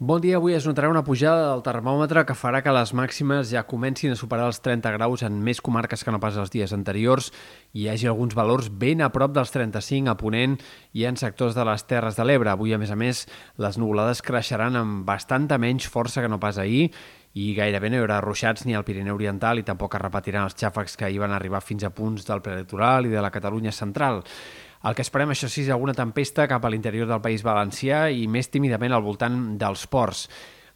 Bon dia, avui es notarà una pujada del termòmetre que farà que les màximes ja comencin a superar els 30 graus en més comarques que no pas els dies anteriors i hi hagi alguns valors ben a prop dels 35 a Ponent i en sectors de les Terres de l'Ebre. Avui, a més a més, les nuvolades creixeran amb bastanta menys força que no pas ahir i gairebé no hi haurà ruixats ni al Pirineu Oriental i tampoc es repetiran els xàfecs que hi van arribar fins a punts del prelitoral i de la Catalunya central. El que esperem, això sí, és alguna tempesta cap a l'interior del País Valencià i més tímidament al voltant dels ports.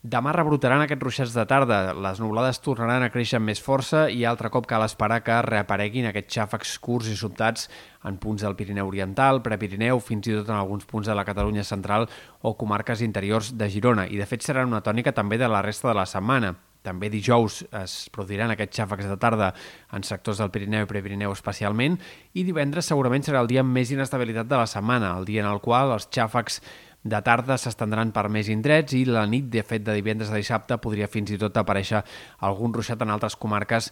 Demà rebrotaran aquests ruixats de tarda, les nublades tornaran a créixer amb més força i altre cop cal esperar que reapareguin aquests xàfecs curts i sobtats en punts del Pirineu Oriental, Prepirineu, fins i tot en alguns punts de la Catalunya central o comarques interiors de Girona. I de fet serà una tònica també de la resta de la setmana. També dijous es produiran aquests xàfecs de tarda en sectors del Pirineu i Prepirineu especialment i divendres segurament serà el dia amb més inestabilitat de la setmana, el dia en el qual els xàfecs de tarda s'estendran per més indrets i la nit, de fet, de divendres a dissabte podria fins i tot aparèixer algun ruixat en altres comarques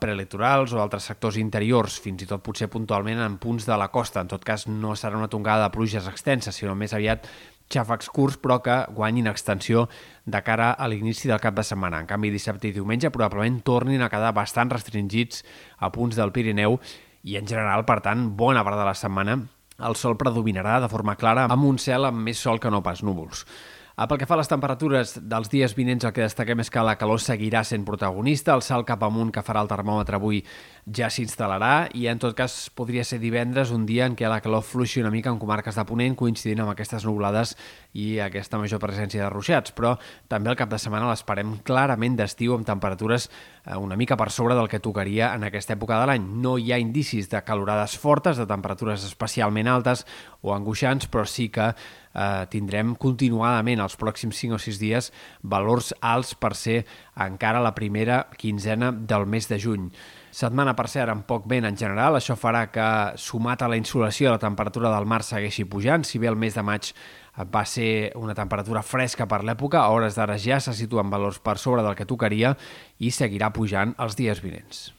prelitorals o altres sectors interiors, fins i tot potser puntualment en punts de la costa. En tot cas, no serà una tongada de pluges extenses, sinó més aviat xàfecs curts però que guanyin extensió de cara a l'inici del cap de setmana. En canvi, dissabte i diumenge probablement tornin a quedar bastant restringits a punts del Pirineu i en general, per tant, bona part de la setmana el sol predominarà de forma clara amb un cel amb més sol que no pas núvols. Ah, pel que fa a les temperatures dels dies vinents, el que destaquem és que la calor seguirà sent protagonista, el salt cap amunt que farà el termòmetre avui ja s'instal·larà i en tot cas podria ser divendres un dia en què la calor fluixi una mica en comarques de Ponent coincidint amb aquestes nublades i aquesta major presència de ruixats, però també el cap de setmana l'esperem clarament d'estiu amb temperatures eh, una mica per sobre del que tocaria en aquesta època de l'any. No hi ha indicis de calorades fortes, de temperatures especialment altes o angoixants, però sí que eh, tindrem continuadament els pròxims 5 o 6 dies valors alts per ser encara la primera quinzena del mes de juny. Setmana, per cert, amb poc vent en general. Això farà que, sumat a la insolació, la temperatura del mar segueixi pujant. Si bé el mes de maig va ser una temperatura fresca per l'època, a hores d'ara ja se situa en valors per sobre del que tocaria i seguirà pujant els dies vinents.